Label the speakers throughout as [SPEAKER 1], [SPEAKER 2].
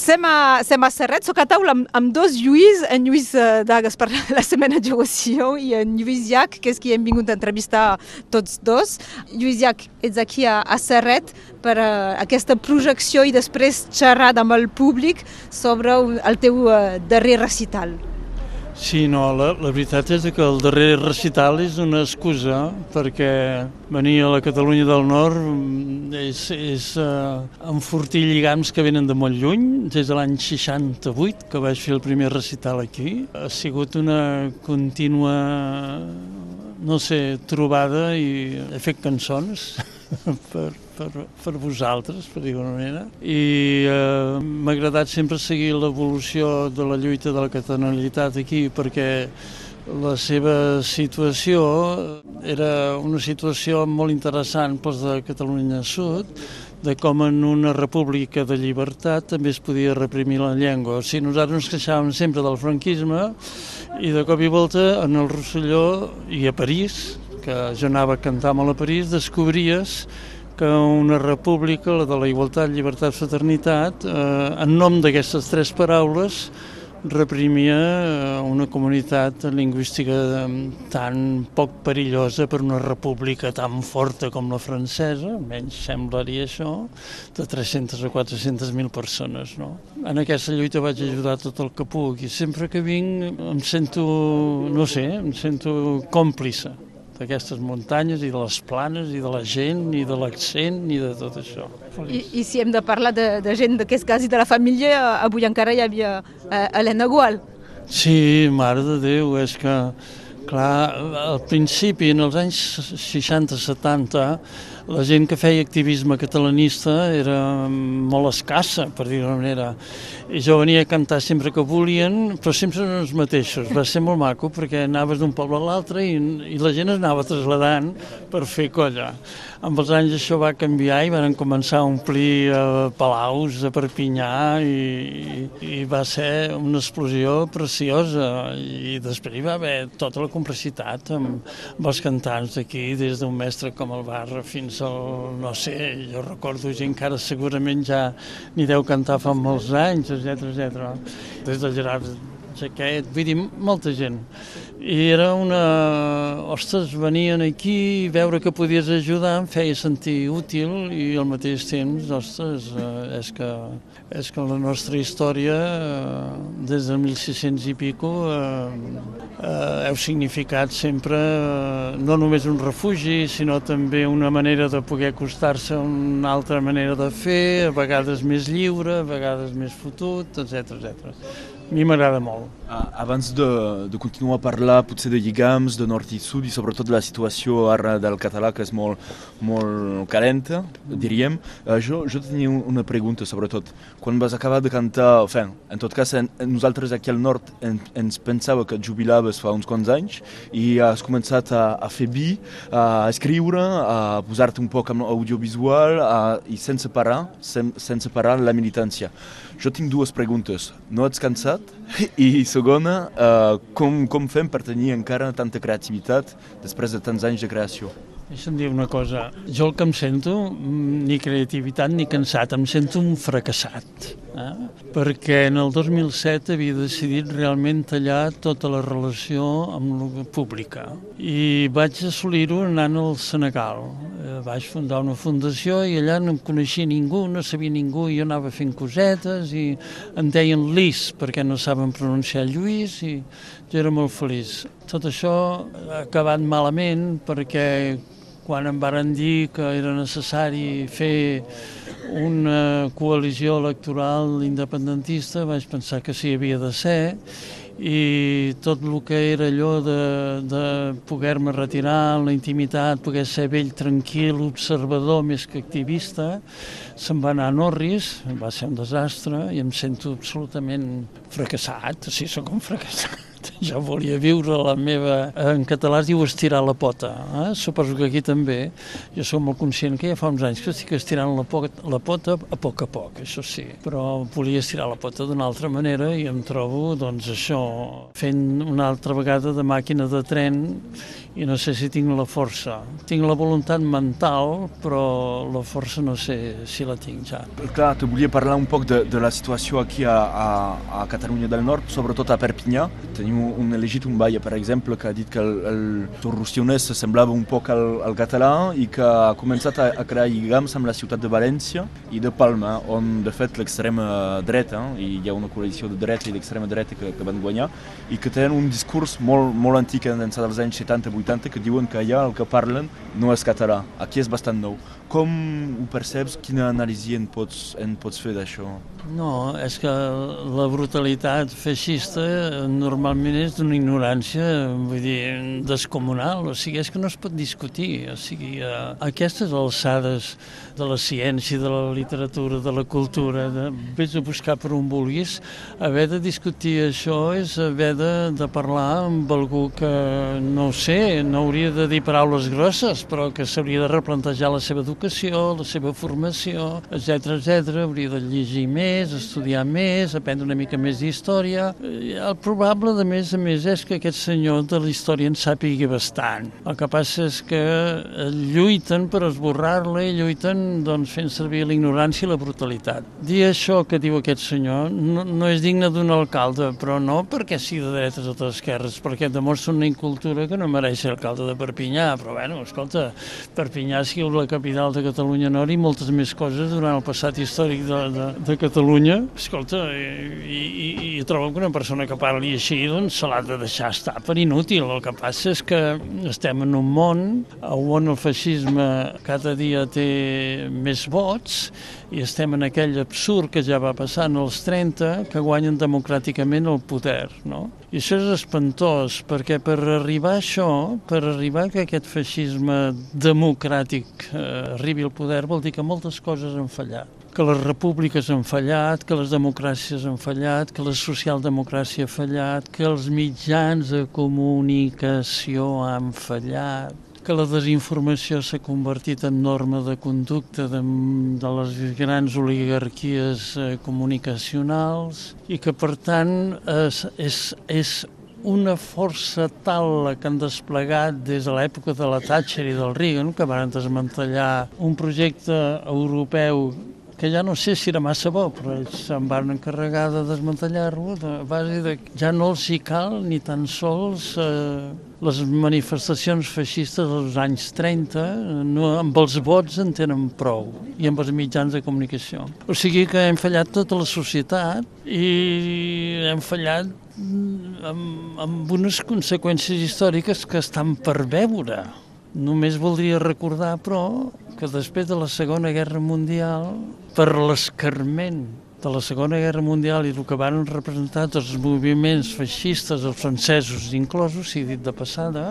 [SPEAKER 1] Sem a, sem a Serret, soc a taula amb, amb dos Lluís, en Lluís Dagas per la setmana de Joació i en Lluís Llach, que és qui hem vingut a entrevistar tots dos. Lluís Llach, ets aquí a, a Serret per uh, aquesta projecció i després xerrar amb el públic sobre el teu uh, darrer recital.
[SPEAKER 2] Sí, no, la, la veritat és que el darrer recital és una excusa perquè venir a la Catalunya del Nord és, és uh, enfortir lligams que venen de molt lluny, des de l'any 68 que vaig fer el primer recital aquí. Ha sigut una contínua, no sé, trobada i he fet cançons per, per, per vosaltres, per dir-ho manera. I eh, m'ha agradat sempre seguir l'evolució de la lluita de la catalanitat aquí perquè la seva situació era una situació molt interessant pels de Catalunya Sud, de com en una república de llibertat també es podia reprimir la llengua. O sigui, nosaltres ens queixàvem sempre del franquisme i de cop i volta en el Rosselló i a París, que jo anava a cantar molt a París, descobries que una república, la de la igualtat, llibertat, fraternitat, eh, en nom d'aquestes tres paraules, reprimia eh, una comunitat lingüística eh, tan poc perillosa per una república tan forta com la francesa, almenys semblaria això, de 300 a 400.000 persones. No? En aquesta lluita vaig ajudar tot el que puc i sempre que vinc em sento, no sé, em sento còmplice d'aquestes muntanyes i de les planes i de la gent i de l'accent i de tot això.
[SPEAKER 1] I, I si hem de parlar de, de gent d'aquest cas i de la família, avui encara hi havia eh, Helena Gual.
[SPEAKER 2] Sí, mare de Déu, és que, clar, al principi, en els anys 60-70, la gent que feia activisme catalanista era molt escassa, per dir-ho manera. I jo venia a cantar sempre que volien, però sempre eren els mateixos. Va ser molt maco perquè anaves d'un poble a l'altre i, i la gent es anava trasladant per fer colla. Amb els anys això va canviar i van començar a omplir eh, palaus a Perpinyà i, i va ser una explosió preciosa i després hi va haver tota la complexitat amb, amb els cantants d'aquí, des d'un mestre com el Barra fins al, no sé, jo recordo gent que ara segurament ja ni deu cantar fa molts anys, etc etc. Des de Gerard Jaquet, vull dir, molta gent. I era una... Ostres, venien aquí, veure que podies ajudar em feia sentir útil i al mateix temps, ostres, eh, és que, és que la nostra història, eh, des de 1600 i pico, eh, eh, heu significat sempre no només un refugi, sinó també una manera de poder acostar-se a una altra manera de fer, a vegades més lliure, a vegades més fotut, etc etc. A mi m'agrada molt.
[SPEAKER 3] Ah, abans de, de continuar a parlar potser de lligams, de nord i sud i sobretot de la situació ara del català que és molt, molt calenta, diríem, uh, jo, jo tenia una pregunta sobretot. Quan vas acabar de cantar, enfin, en tot cas en, nosaltres aquí al nord en, ens pensava que et jubilaves fa uns quants anys i has començat a, a fer vi, a escriure, a posar-te un poc amb audiovisual a, i sense parar, sen, sense parar la militància. Jo tinc dues preguntes. No ets cansat? I segona, uh, com, com fem per tenir encara tanta creativitat després de tants anys de creació?
[SPEAKER 2] Deixa'm dir una cosa. Jo el que em sento, mm, ni creativitat ni cansat, em sento un fracassat. Eh? Perquè en el 2007 havia decidit realment tallar tota la relació amb la pública. I vaig assolir-ho anant al Senegal. Eh, vaig fundar una fundació i allà no em coneixia ningú, no sabia ningú, i jo anava fent cosetes i em deien Lis perquè no saben pronunciar Lluís i jo era molt feliç. Tot això ha acabat malament perquè quan em varen dir que era necessari fer una coalició electoral independentista, vaig pensar que sí havia de ser, i tot el que era allò de, de poder-me retirar en la intimitat, poder ser vell tranquil, observador més que activista, se'n va anar a Norris, va ser un desastre i em sento absolutament fracassat, sí, sóc un fracassat. jo volia viure la meva... En català es diu estirar la pota. Eh? Suposo que aquí també. Jo sóc molt conscient que ja fa uns anys que estic estirant la pota, la pota a poc a poc, això sí. Però volia estirar la pota d'una altra manera i em trobo, doncs, això, fent una altra vegada de màquina de tren i no sé si tinc la força. Tinc la voluntat mental, però la força no sé si la tinc ja.
[SPEAKER 3] Clar, te volia parlar un poc de, de la situació aquí a, a, a Catalunya del Nord, sobretot a Perpinyà. Tenim un elegit, un baia, per exemple, que ha dit que el, el torrostionès semblava un poc al, al català i que ha començat a, a crear lligams amb la ciutat de València i de Palma, on, de fet, l'extrema dreta, i hi ha una coalició de dreta i d'extrema dreta que, que van guanyar, i que tenen un discurs molt, molt antic d'ençà dels anys 70 80 que diuen que allà el que parlen no és català. Aquí és bastant nou. Com ho perceps? Quina anàlisi en pots, en pots fer d'això?
[SPEAKER 2] No, és que la brutalitat feixista normalment és d'una ignorància, vull dir, descomunal, o sigui, és que no es pot discutir, o sigui, a aquestes alçades de la ciència, de la literatura, de la cultura, de, vés a buscar per on vulguis, haver de discutir això és haver de, de parlar amb algú que, no sé, no hauria de dir paraules grosses, però que s'hauria de replantejar la seva educació, la seva formació, etc etc. hauria de llegir més, estudiar més, aprendre una mica més d'història. El probable, de més a més, és que aquest senyor de la història en sàpigui bastant. El que passa és que lluiten per esborrar-la i lluiten doncs, fent servir l'ignorància i la brutalitat. Dir això que diu aquest senyor no, no és digne d'un alcalde, però no perquè sigui de dretes o d'esquerres, perquè demostra una incultura que no mereix ser alcalde de Perpinyà, però bueno, escolta, Perpinyà ha sigut la capital de Catalunya Nord i moltes més coses durant el passat històric de, de, de Catalunya. Escolta, i, i, i trobo que una persona que parli així, doncs se l'ha de deixar estar per inútil. El que passa és que estem en un món on el feixisme cada dia té més vots i estem en aquell absurd que ja va passar en els 30, que guanyen democràticament el poder, no? I això és espantós, perquè per arribar a això, per arribar que aquest feixisme democràtic eh, arribi al poder, vol dir que moltes coses han fallat. Que les repúbliques han fallat, que les democràcies han fallat, que la socialdemocràcia ha fallat, que els mitjans de comunicació han fallat, que la desinformació s'ha convertit en norma de conducta de, de les grans oligarquies eh, comunicacionals i que, per tant, és, és, és una força tal que han desplegat des de l'època de la Thatcher i del Reagan, que van desmantellar un projecte europeu que ja no sé si era massa bo, però ells se'n van encarregar de desmantellar-lo, de base de ja no els hi cal ni tan sols eh, les manifestacions feixistes dels anys 30, no, amb els vots en tenen prou, i amb els mitjans de comunicació. O sigui que hem fallat tota la societat i hem fallat amb, amb unes conseqüències històriques que estan per veure. Només voldria recordar, però, que després de la Segona Guerra Mundial, per l'escarment de la Segona Guerra Mundial i el que van representar tots els moviments feixistes, els francesos inclosos, si dit de passada,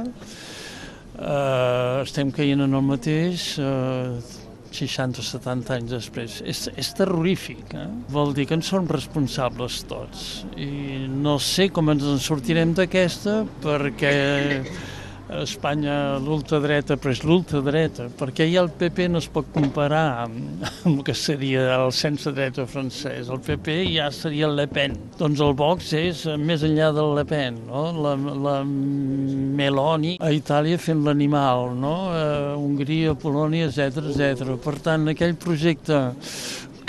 [SPEAKER 2] eh, estem caient en el mateix eh, 60 o 70 anys després. És, és terrorífic, eh? Vol dir que en som responsables tots. I no sé com ens en sortirem d'aquesta perquè a Espanya l'ultradreta, però és l'ultradreta, perquè ja el PP no es pot comparar amb, amb el que seria el centre-dreta francès. El PP ja seria el Le Pen. Doncs el Vox és més enllà del Le Pen, no? la, la Meloni a Itàlia fent l'animal, no? a Hongria, Polònia, etc etc. Per tant, aquell projecte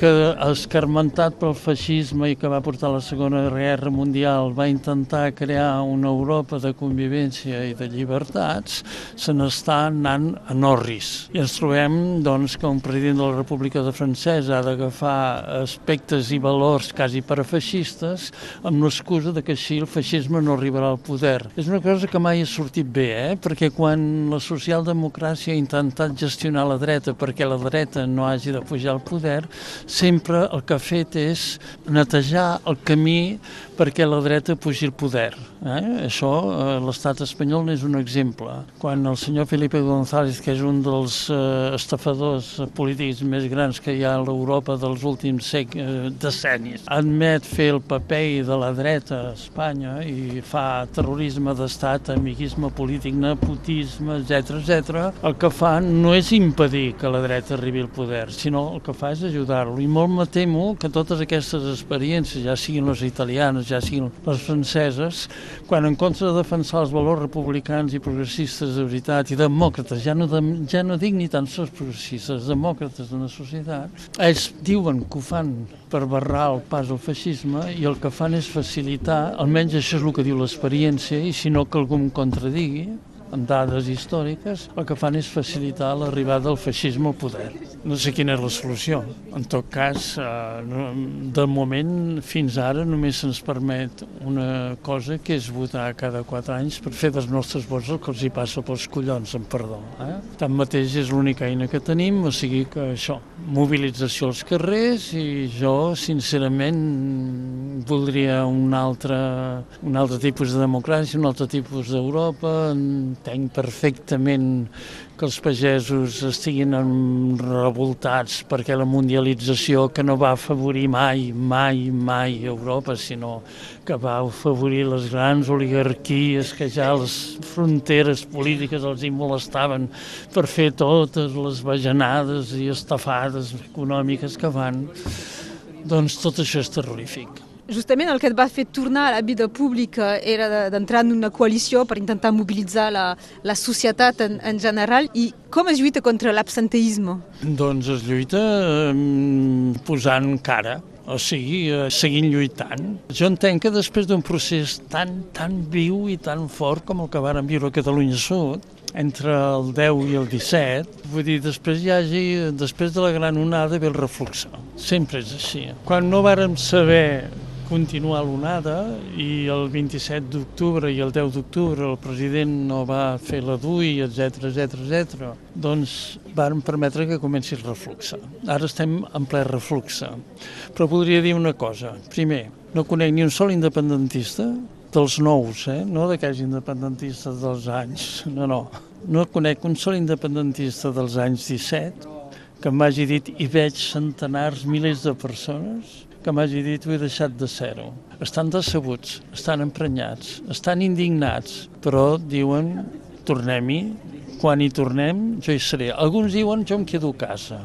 [SPEAKER 2] que escarmentat pel feixisme i que va portar la Segona Guerra Mundial va intentar crear una Europa de convivència i de llibertats, se n'està anant a Norris. I ens trobem doncs, que un president de la República de Francesa ha d'agafar aspectes i valors quasi parafeixistes amb l'excusa de que així el feixisme no arribarà al poder. És una cosa que mai ha sortit bé, eh? perquè quan la socialdemocràcia ha intentat gestionar la dreta perquè la dreta no hagi de pujar al poder, sempre el que ha fet és netejar el camí perquè la dreta pugi al poder. Eh? Això, eh, l'estat espanyol n'és un exemple. Quan el senyor Felipe González, que és un dels eh, estafadors polítics més grans que hi ha a l'Europa dels últims sec, eh, decennis, admet fer el paper de la dreta a Espanya i fa terrorisme d'estat, amiguisme polític, nepotisme, etc etc. el que fa no és impedir que la dreta arribi al poder, sinó el que fa és ajudar-lo. I molt me temo que totes aquestes experiències, ja siguin les italianes, ja siguin les franceses, quan en contra de defensar els valors republicans i progressistes de veritat i demòcrates, ja no, de, ja no dic ni tan sols progressistes, demòcrates de la societat, ells diuen que ho fan per barrar el pas al feixisme i el que fan és facilitar, almenys això és el que diu l'experiència, i si no que algú em contradigui, amb dades històriques, el que fan és facilitar l'arribada del feixisme al poder. No sé quina és la solució. En tot cas, eh, de moment, fins ara, només se'ns permet una cosa que és votar cada quatre anys per fer dels nostres vots el que els hi passa pels collons, en perdó. Eh? Tanmateix és l'única eina que tenim, o sigui que això, mobilització als carrers i jo, sincerament, voldria un altre, un altre tipus de democràcia, un altre tipus d'Europa, entenc perfectament que els pagesos estiguin revoltats perquè la mundialització que no va afavorir mai, mai, mai Europa, sinó que va afavorir les grans oligarquies que ja les fronteres polítiques els hi molestaven per fer totes les bajanades i estafades econòmiques que van, doncs tot això és terrorífic
[SPEAKER 1] justament el que et va fer tornar a la vida pública era d'entrar en una coalició per intentar mobilitzar la, la societat en, en general i com es lluita contra l'absenteisme?
[SPEAKER 2] Doncs es lluita posant cara, o sigui, eh, seguint lluitant. Jo entenc que després d'un procés tan, tan viu i tan fort com el que varen viure a Catalunya Sud, entre el 10 i el 17, vull dir, després hi hagi, després de la gran onada ve el reflux. Sempre és així. Quan no vàrem saber continuar l'onada i el 27 d'octubre i el 10 d'octubre el president no va fer la DUI, etc etc etc. doncs varen permetre que comenci el refluxe. Ara estem en ple refluxe. Però podria dir una cosa. Primer, no conec ni un sol independentista dels nous, eh? no d'aquells independentistes dels anys, no, no. No conec un sol independentista dels anys 17 que m'hagi dit i veig centenars, milers de persones que m'hagi dit ho he deixat de ser-ho. Estan decebuts, estan emprenyats, estan indignats, però diuen tornem-hi, quan hi tornem jo hi seré. Alguns diuen jo em quedo a casa,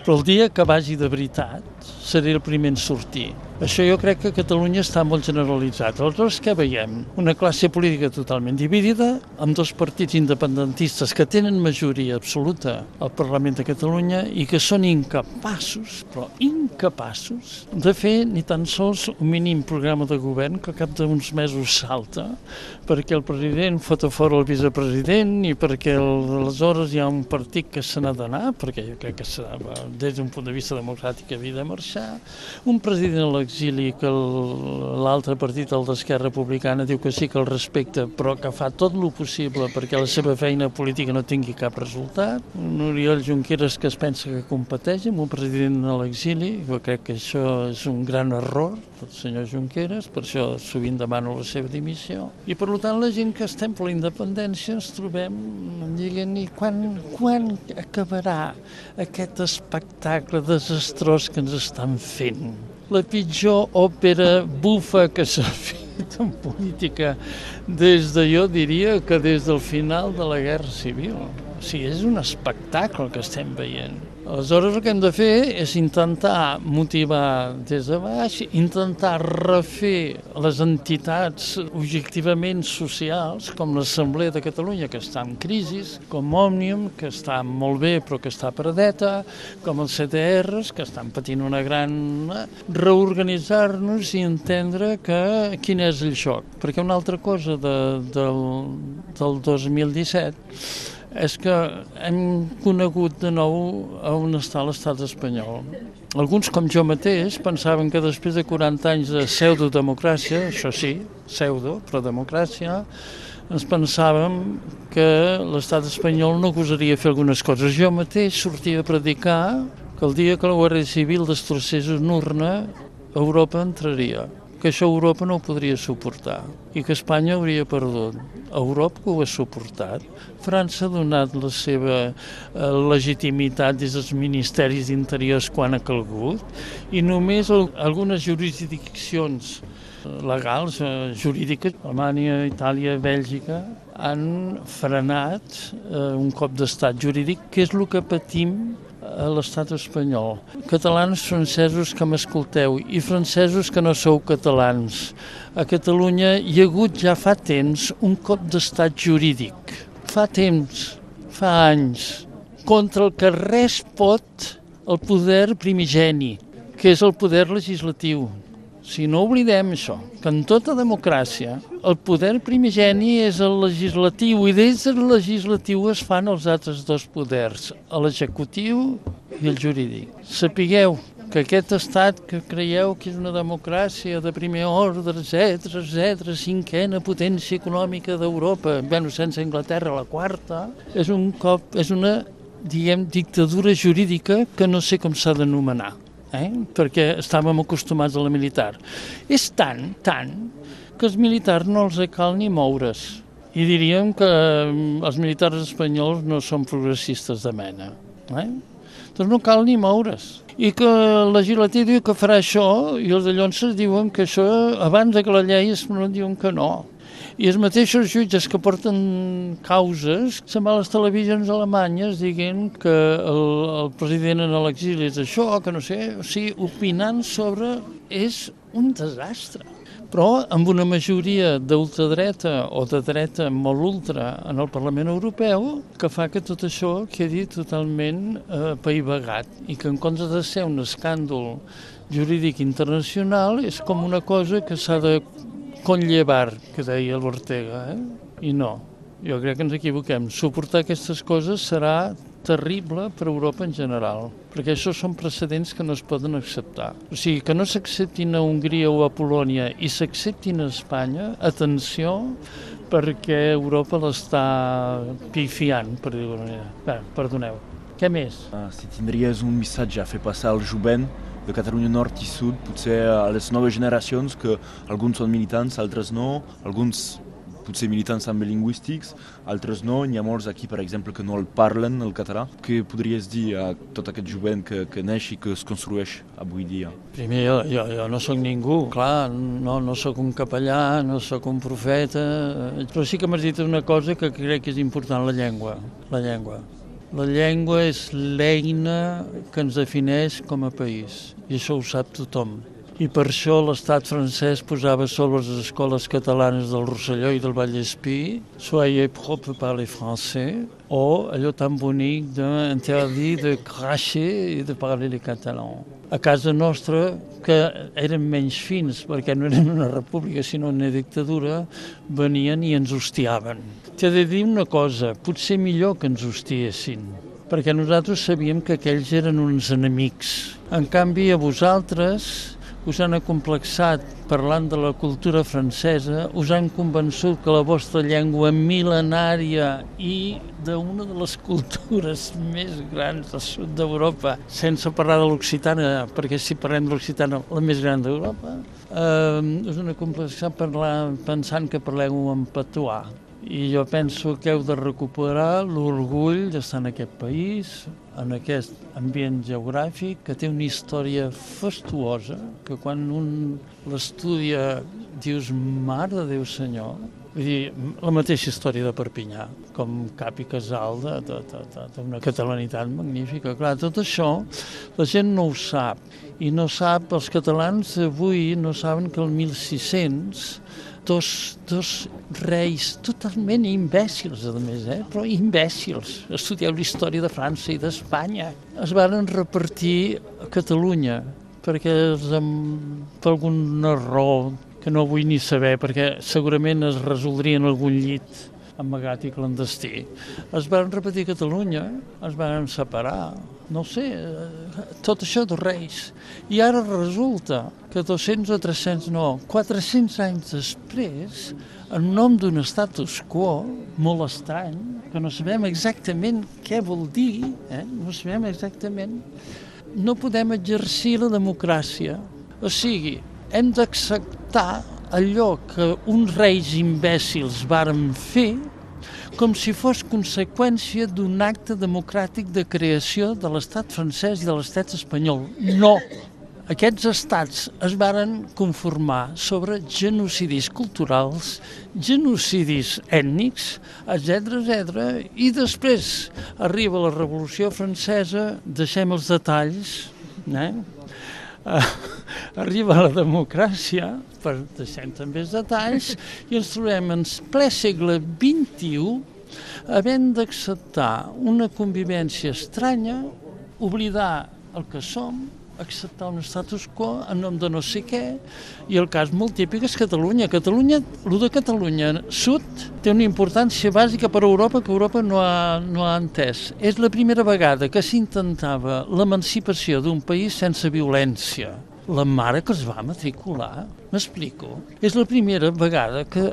[SPEAKER 2] però el dia que vagi de veritat seré el primer en sortir. Això jo crec que a Catalunya està molt generalitzat. Aleshores, què veiem? Una classe política totalment dividida, amb dos partits independentistes que tenen majoria absoluta al Parlament de Catalunya i que són incapaços, però incapaços, de fer ni tan sols un mínim programa de govern que cap d'uns mesos salta, perquè el president fot a fora el vicepresident i perquè aleshores hi ha un partit que se n'ha d'anar, perquè jo crec que des d'un punt de vista democràtic de marxar, un president electe l'exili que l'altre partit, el d'Esquerra Republicana, diu que sí que el respecta, però que fa tot el possible perquè la seva feina política no tingui cap resultat. Un Oriol Junqueras que es pensa que competeix amb un president a l'exili, jo crec que això és un gran error del senyor Junqueras, per això sovint demano la seva dimissió. I per tant la gent que estem per la independència ens trobem dient i quan, quan acabarà aquest espectacle desastrós que ens estan fent? la pitjor òpera bufa que s'ha fet en política des de, jo diria, que des del final de la Guerra Civil. O sigui, és un espectacle que estem veient. Aleshores el que hem de fer és intentar motivar des de baix, intentar refer les entitats objectivament socials, com l'Assemblea de Catalunya, que està en crisi, com Òmnium, que està molt bé però que està perdeta, com els CTRs, que estan patint una gran... reorganitzar-nos i entendre que quin és el xoc. Perquè una altra cosa de, del, del 2017 és que hem conegut de nou on està l'estat espanyol. Alguns, com jo mateix, pensaven que després de 40 anys de pseudodemocràcia, això sí, pseudo, però democràcia, ens pensàvem que l'estat espanyol no gosaria fer algunes coses. Jo mateix sortia a predicar que el dia que la Guàrdia Civil destrossés una urna, Europa entraria que això Europa no ho podria suportar i que Espanya hauria perdut. Europa ho ha suportat. França ha donat la seva eh, legitimitat des dels ministeris d'interiors quan ha calgut i només algunes jurisdiccions legals, eh, jurídiques, Alemanya, Itàlia, Bèlgica, han frenat eh, un cop d'estat jurídic, que és el que patim a l'estat espanyol. Catalans, francesos que m'escolteu i francesos que no sou catalans. A Catalunya hi ha hagut ja fa temps un cop d'estat jurídic. Fa temps, fa anys, contra el que res pot el poder primigeni, que és el poder legislatiu. Si no oblidem això, que en tota democràcia el poder primigeni és el legislatiu i des del legislatiu es fan els altres dos poders, l'executiu i el jurídic. Sapigueu que aquest estat que creieu que és una democràcia de primer ordre, etc etc, cinquena potència econòmica d'Europa, bueno, sense Anglaterra la quarta, és un cop, és una diguem, dictadura jurídica que no sé com s'ha d'anomenar eh? perquè estàvem acostumats a la militar. És tant, tant, que els militars no els cal ni moure's. I diríem que mm, els militars espanyols no són progressistes de mena. Eh? Doncs no cal ni moure's. I que el legislatiu diu que farà això i els de Llonses diuen que això, abans de que la llei es diuen que no. I els mateixos jutges que porten causes se'n van a les televisions alemanyes dient que el, el president en l'exili és això, que no sé, o sigui, opinant sobre... És un desastre. Però amb una majoria d'ultradreta o de dreta molt ultra en el Parlament Europeu que fa que tot això quedi totalment eh, paivagat i que en comptes de ser un escàndol jurídic internacional és com una cosa que s'ha de conllevar, que deia l'Ortega, eh? i no. Jo crec que ens equivoquem. Suportar aquestes coses serà terrible per a Europa en general, perquè això són precedents que no es poden acceptar. O sigui, que no s'acceptin a Hongria o a Polònia i s'acceptin a Espanya, atenció, perquè Europa l'està pifiant, per dir-ho Bé, perdoneu. Què més?
[SPEAKER 3] Ah, si tindries un missatge a fer passar al jovent de Catalunya Nord i Sud, potser a les noves generacions, que alguns són militants, altres no, alguns potser militants també lingüístics, altres no, n'hi ha molts aquí, per exemple, que no el parlen, el català. Què podries dir a tot aquest jovent que, que neix i que es construeix avui dia?
[SPEAKER 2] Primer, jo, jo, jo no sóc ningú, clar, no, no sóc un capellà, no sóc un profeta, però sí que m'has dit una cosa que crec que és important, la llengua, la llengua. La llengua és l'eina que ens defineix com a país i això ho sap tothom. I per això l'estat francès posava sobre les escoles catalanes del Rosselló i del Vallespí Soyez propre parler français o allò tan bonic d'interdit de cracher i de parler le català. A casa nostra, que eren menys fins perquè no eren una república sinó una dictadura, venien i ens hostiaven T'he de dir una cosa, potser millor que ens hostiessin, perquè nosaltres sabíem que aquells eren uns enemics. En canvi, a vosaltres us han acomplexat parlant de la cultura francesa, us han convençut que la vostra llengua mil·lenària i d'una de les cultures més grans del sud d'Europa, sense parlar de l'occitana, perquè si parlem de l'occitana, la més gran d'Europa, eh, us han acomplexat parlar, pensant que parleu en patuà i jo penso que heu de recuperar l'orgull d'estar en aquest país, en aquest ambient geogràfic, que té una història fastuosa, que quan un l'estudia dius, mare de Déu senyor, Vull dir, la mateixa història de Perpinyà, com cap i casal d'una catalanitat magnífica. Clar, tot això la gent no ho sap, i no sap, els catalans avui no saben que el 1600 dos, dos reis totalment imbècils, a més, eh? però imbècils. Estudieu la història de França i d'Espanya. Es van repartir a Catalunya perquè els, per alguna raó que no vull ni saber, perquè segurament es resoldria en algun llit amagat i clandestí. Es van repetir Catalunya, es van separar, no sé, eh, tot això de Reis. I ara resulta que 200 o 300, no, 400 anys després, en nom d'un status quo molt estrany, que no sabem exactament què vol dir, eh? no sabem exactament, no podem exercir la democràcia. O sigui, hem d'acceptar allò que uns reis imbècils varen fer com si fos conseqüència d'un acte democràtic de creació de l'estat francès i de l'estat espanyol. No! Aquests estats es varen conformar sobre genocidis culturals, genocidis ètnics, etc etc. i després arriba la Revolució Francesa, deixem els detalls, eh? Uh, arriba la democràcia, per deixem també els detalls, i ens trobem en ple segle XXI havent d'acceptar una convivència estranya, oblidar el que som, acceptar un status quo en nom de no sé què, i el cas molt típic és Catalunya. Catalunya, el de Catalunya Sud té una importància bàsica per a Europa que Europa no ha, no ha entès. És la primera vegada que s'intentava l'emancipació d'un país sense violència la mare que es va matricular, m'explico? És la primera vegada que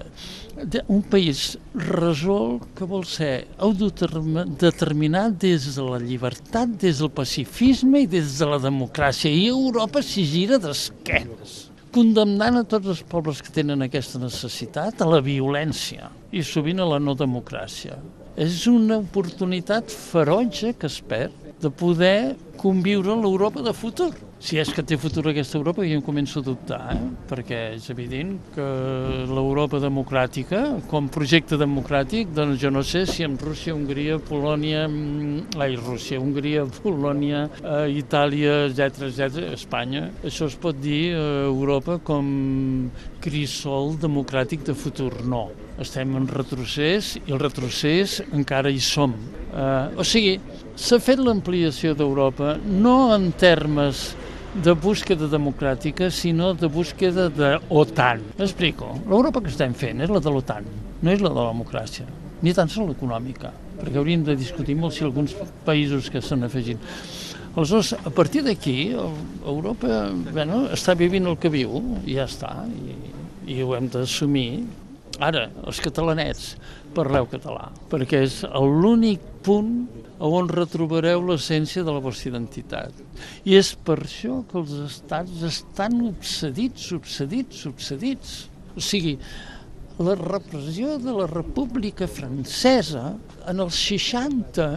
[SPEAKER 2] un país resol que vol ser autodeterminat des de la llibertat, des del pacifisme i des de la democràcia. I Europa s'hi gira d'esquenes condemnant a tots els pobles que tenen aquesta necessitat a la violència i sovint a la no democràcia. És una oportunitat ferotge que es perd de poder conviure l'Europa de futur. Si és que té futur aquesta Europa, jo em començo a dubtar, eh? perquè és evident que l'Europa democràtica, com projecte democràtic, doncs jo no sé si amb Rússia, Hongria, Polònia, mm, ai, Rússia, Hongria, Polònia, eh, Itàlia, etc etc, Espanya, això es pot dir eh, Europa com crisol democràtic de futur. No, estem en retrocés i el retrocés encara hi som. Eh, o sigui, s'ha fet l'ampliació d'Europa no en termes de búsqueda democràtica, sinó de búsqueda d'OTAN. M'explico. L'Europa que estem fent és la de l'OTAN, no és la de la democràcia, ni tan sols l'econòmica, perquè hauríem de discutir molt si alguns països que s'han afegit. Aleshores, a partir d'aquí, Europa bueno, està vivint el que viu, i ja està, i, i ho hem d'assumir. Ara, els catalanets, parleu català, perquè és l'únic punt on retrobareu l'essència de la vostra identitat. I és per això que els estats estan obsedits, obsedits, obsedits. O sigui, la repressió de la República Francesa en els 60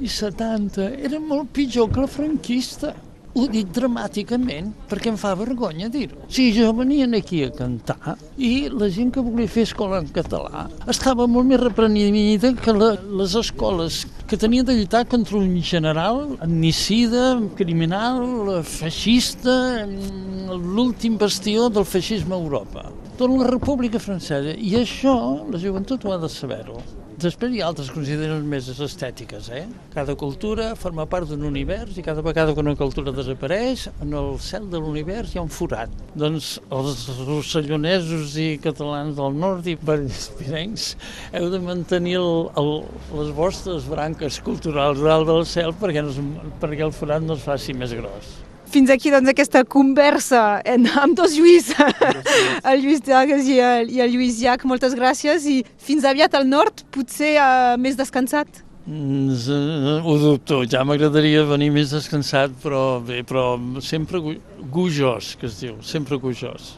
[SPEAKER 2] i 70 era molt pitjor que la franquista. Ho dic dramàticament perquè em fa vergonya dir-ho. Si jo venia aquí a cantar i la gent que volia fer escola en català estava molt més reprenida que la, les escoles que tenien de lluitar contra un general etnicida, criminal, feixista, l'últim bastió del feixisme a Europa. Tota la República Francesa. I això la joventut ho ha de saber-ho. Després hi ha altres consideracions més estètiques. Eh? Cada cultura forma part d'un univers i cada vegada que una cultura desapareix, en el cel de l'univers hi ha un forat. Doncs els rossellonesos i catalans del nord i pirencs heu de mantenir el, el, les vostres branques culturals dalt del cel perquè, no, perquè el forat no es faci més gros.
[SPEAKER 1] Fins aquí doncs, aquesta conversa en, amb dos Lluís, el Lluís Dagas i el, i el Lluís Llach. Moltes gràcies i fins aviat al nord, potser uh, més descansat.
[SPEAKER 2] Mm, ho dubto, ja m'agradaria venir més descansat, però bé, però sempre gujós, que es diu, sempre gujós.